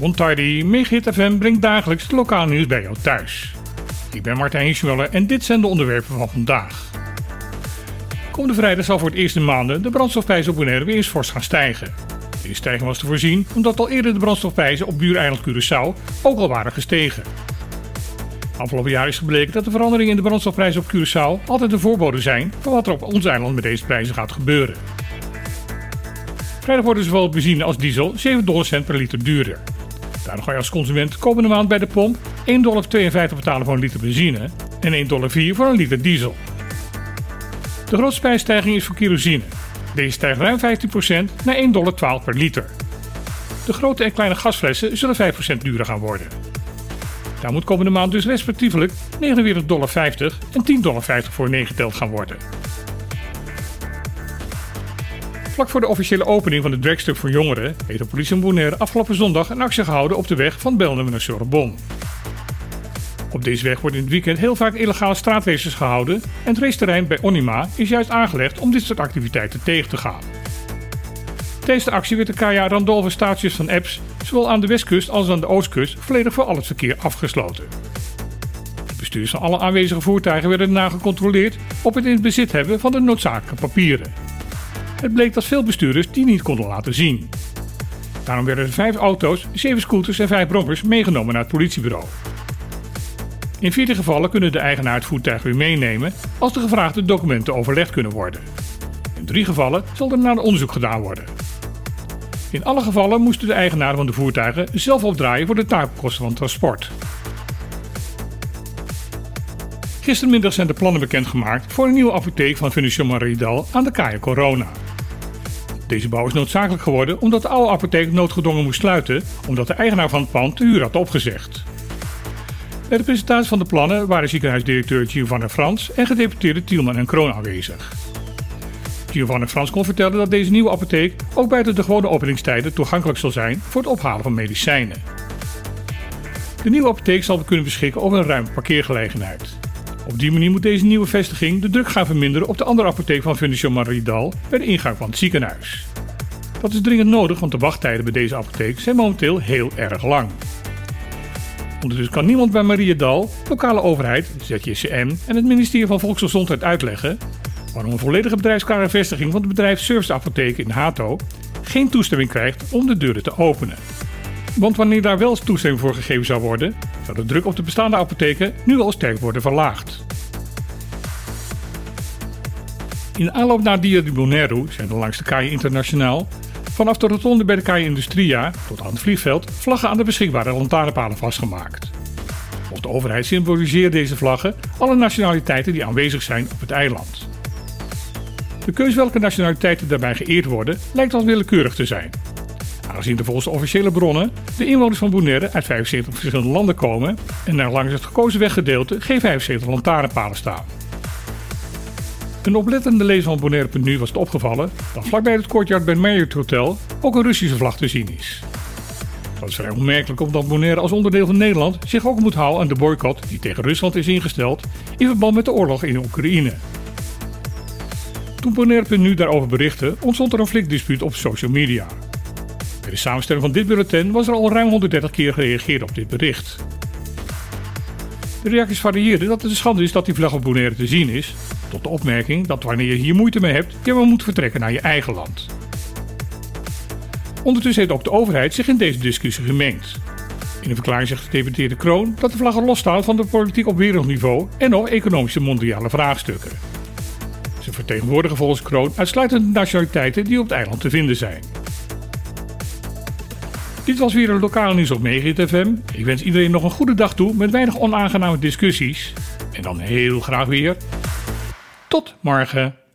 Montardi, Megahit FM brengt dagelijks het lokaal nieuws bij jou thuis. Ik ben Martijn Schmuller en dit zijn de onderwerpen van vandaag. Komende vrijdag zal voor het eerst in maanden de brandstofprijzen op Bonaire weer eens fors gaan stijgen. Deze stijging was te voorzien omdat al eerder de brandstofprijzen op buureiland Curaçao ook al waren gestegen. Afgelopen jaar is gebleken dat de veranderingen in de brandstofprijzen op Curaçao altijd een voorbode zijn van wat er op ons eiland met deze prijzen gaat gebeuren. Vrijdag worden zowel benzine als diesel 7 cent per liter duurder. Daardoor ga je als consument komende maand bij de pomp 1,52 dollar betalen voor een liter benzine en 1,04 dollar voor een liter diesel. De grootste prijsstijging is voor kerosine. Deze stijgt ruim 15% naar 1,12 dollar per liter. De grote en kleine gasflessen zullen 5% duurder gaan worden. Daar moet komende maand dus respectievelijk 49,50 dollar en 10,50 dollar voor neergeteld gaan worden. Vlak voor de officiële opening van de dragstuk voor jongeren heeft de politie in Bonaire afgelopen zondag een actie gehouden op de weg van Belnem naar Sorbonne. Op deze weg wordt in het weekend heel vaak illegale straatraces gehouden en het raceterrein bij Onima is juist aangelegd om dit soort activiteiten tegen te gaan. Tijdens de actie werd de KA Randolph Statius van Epps zowel aan de westkust als aan de oostkust volledig voor al het verkeer afgesloten. De bestuurders van alle aanwezige voertuigen werden gecontroleerd op het in het bezit hebben van de noodzakelijke papieren. Het bleek dat veel bestuurders die niet konden laten zien. Daarom werden er vijf auto's, zeven scooters en vijf brommers meegenomen naar het politiebureau. In 40 gevallen kunnen de eigenaar het voertuig weer meenemen als de gevraagde documenten overlegd kunnen worden. In drie gevallen zal er naar onderzoek gedaan worden. In alle gevallen moesten de eigenaren van de voertuigen zelf opdraaien voor de taakkosten van transport. Gistermiddag zijn de plannen bekendgemaakt voor een nieuwe apotheek van Venetian Maridal aan de Kaya Corona. Deze bouw is noodzakelijk geworden omdat de oude apotheek noodgedwongen moest sluiten omdat de eigenaar van het pand de huur had opgezegd. Bij de presentatie van de plannen waren ziekenhuisdirecteur Giovanni Frans en gedeputeerde Tielman en Kroon aanwezig. Giovanni Frans kon vertellen dat deze nieuwe apotheek ook buiten de gewone openingstijden toegankelijk zal zijn voor het ophalen van medicijnen. De nieuwe apotheek zal kunnen beschikken over een ruime parkeergelegenheid. Op die manier moet deze nieuwe vestiging de druk gaan verminderen op de andere apotheek van Fundación Maridal bij de ingang van het ziekenhuis. Dat is dringend nodig, want de wachttijden bij deze apotheek zijn momenteel heel erg lang. Ondertussen kan niemand bij Mariedal, lokale overheid, ZJCM en het ministerie van Volksgezondheid uitleggen waarom een volledige bedrijfsklare vestiging van het bedrijf Service Apotheek in Hato geen toestemming krijgt om de deuren te openen. Want wanneer daar wel toestemming voor gegeven zou worden, zou de druk op de bestaande apotheken nu al sterk worden verlaagd. In aanloop naar Dia di Bonaire zijn er langs de Kaai Internationaal vanaf de rotonde bij de Kaai Industria tot aan het vliegveld vlaggen aan de beschikbare lantaarnpalen vastgemaakt. Volgens de overheid symboliseert deze vlaggen alle nationaliteiten die aanwezig zijn op het eiland. De keus welke nationaliteiten daarbij geëerd worden lijkt al willekeurig te zijn. Aangezien er volgens de officiële bronnen de inwoners van Bonaire uit 75 verschillende landen komen en er langs het gekozen weggedeelte geen 75 lantaarnpalen staan. Een oplettende lezer van Bonaire.nu was het opgevallen dat vlakbij het courtyard bij Marriott Hotel ook een Russische vlag te zien is. Dat is vrij onmerkelijk omdat Bonaire als onderdeel van Nederland zich ook moet houden aan de boycott die tegen Rusland is ingesteld in verband met de oorlog in Oekraïne. Toen Bonaire.nu daarover berichtte, ontstond er een flikdispuut op social media. Bij de samenstelling van dit bulletin was er al ruim 130 keer gereageerd op dit bericht. De reacties varieerden dat het een schande is dat die vlag op Bonaire te zien is, tot de opmerking dat wanneer je hier moeite mee hebt, je maar moet vertrekken naar je eigen land. Ondertussen heeft ook de overheid zich in deze discussie gemengd. In een verklaring zegt de gedeputeerde Kroon dat de vlaggen losstaan van de politiek op wereldniveau en nog economische mondiale vraagstukken. Ze vertegenwoordigen volgens Kroon uitsluitend de nationaliteiten die op het eiland te vinden zijn. Dit was weer een lokale nieuws op Megahit FM. Ik wens iedereen nog een goede dag toe met weinig onaangename discussies. En dan heel graag weer. Tot morgen.